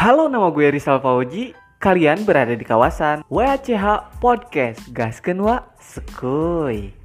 Halo, nama gue Rizal Fauji. Kalian berada di kawasan WACH Podcast. Gas Kenwa Sekui.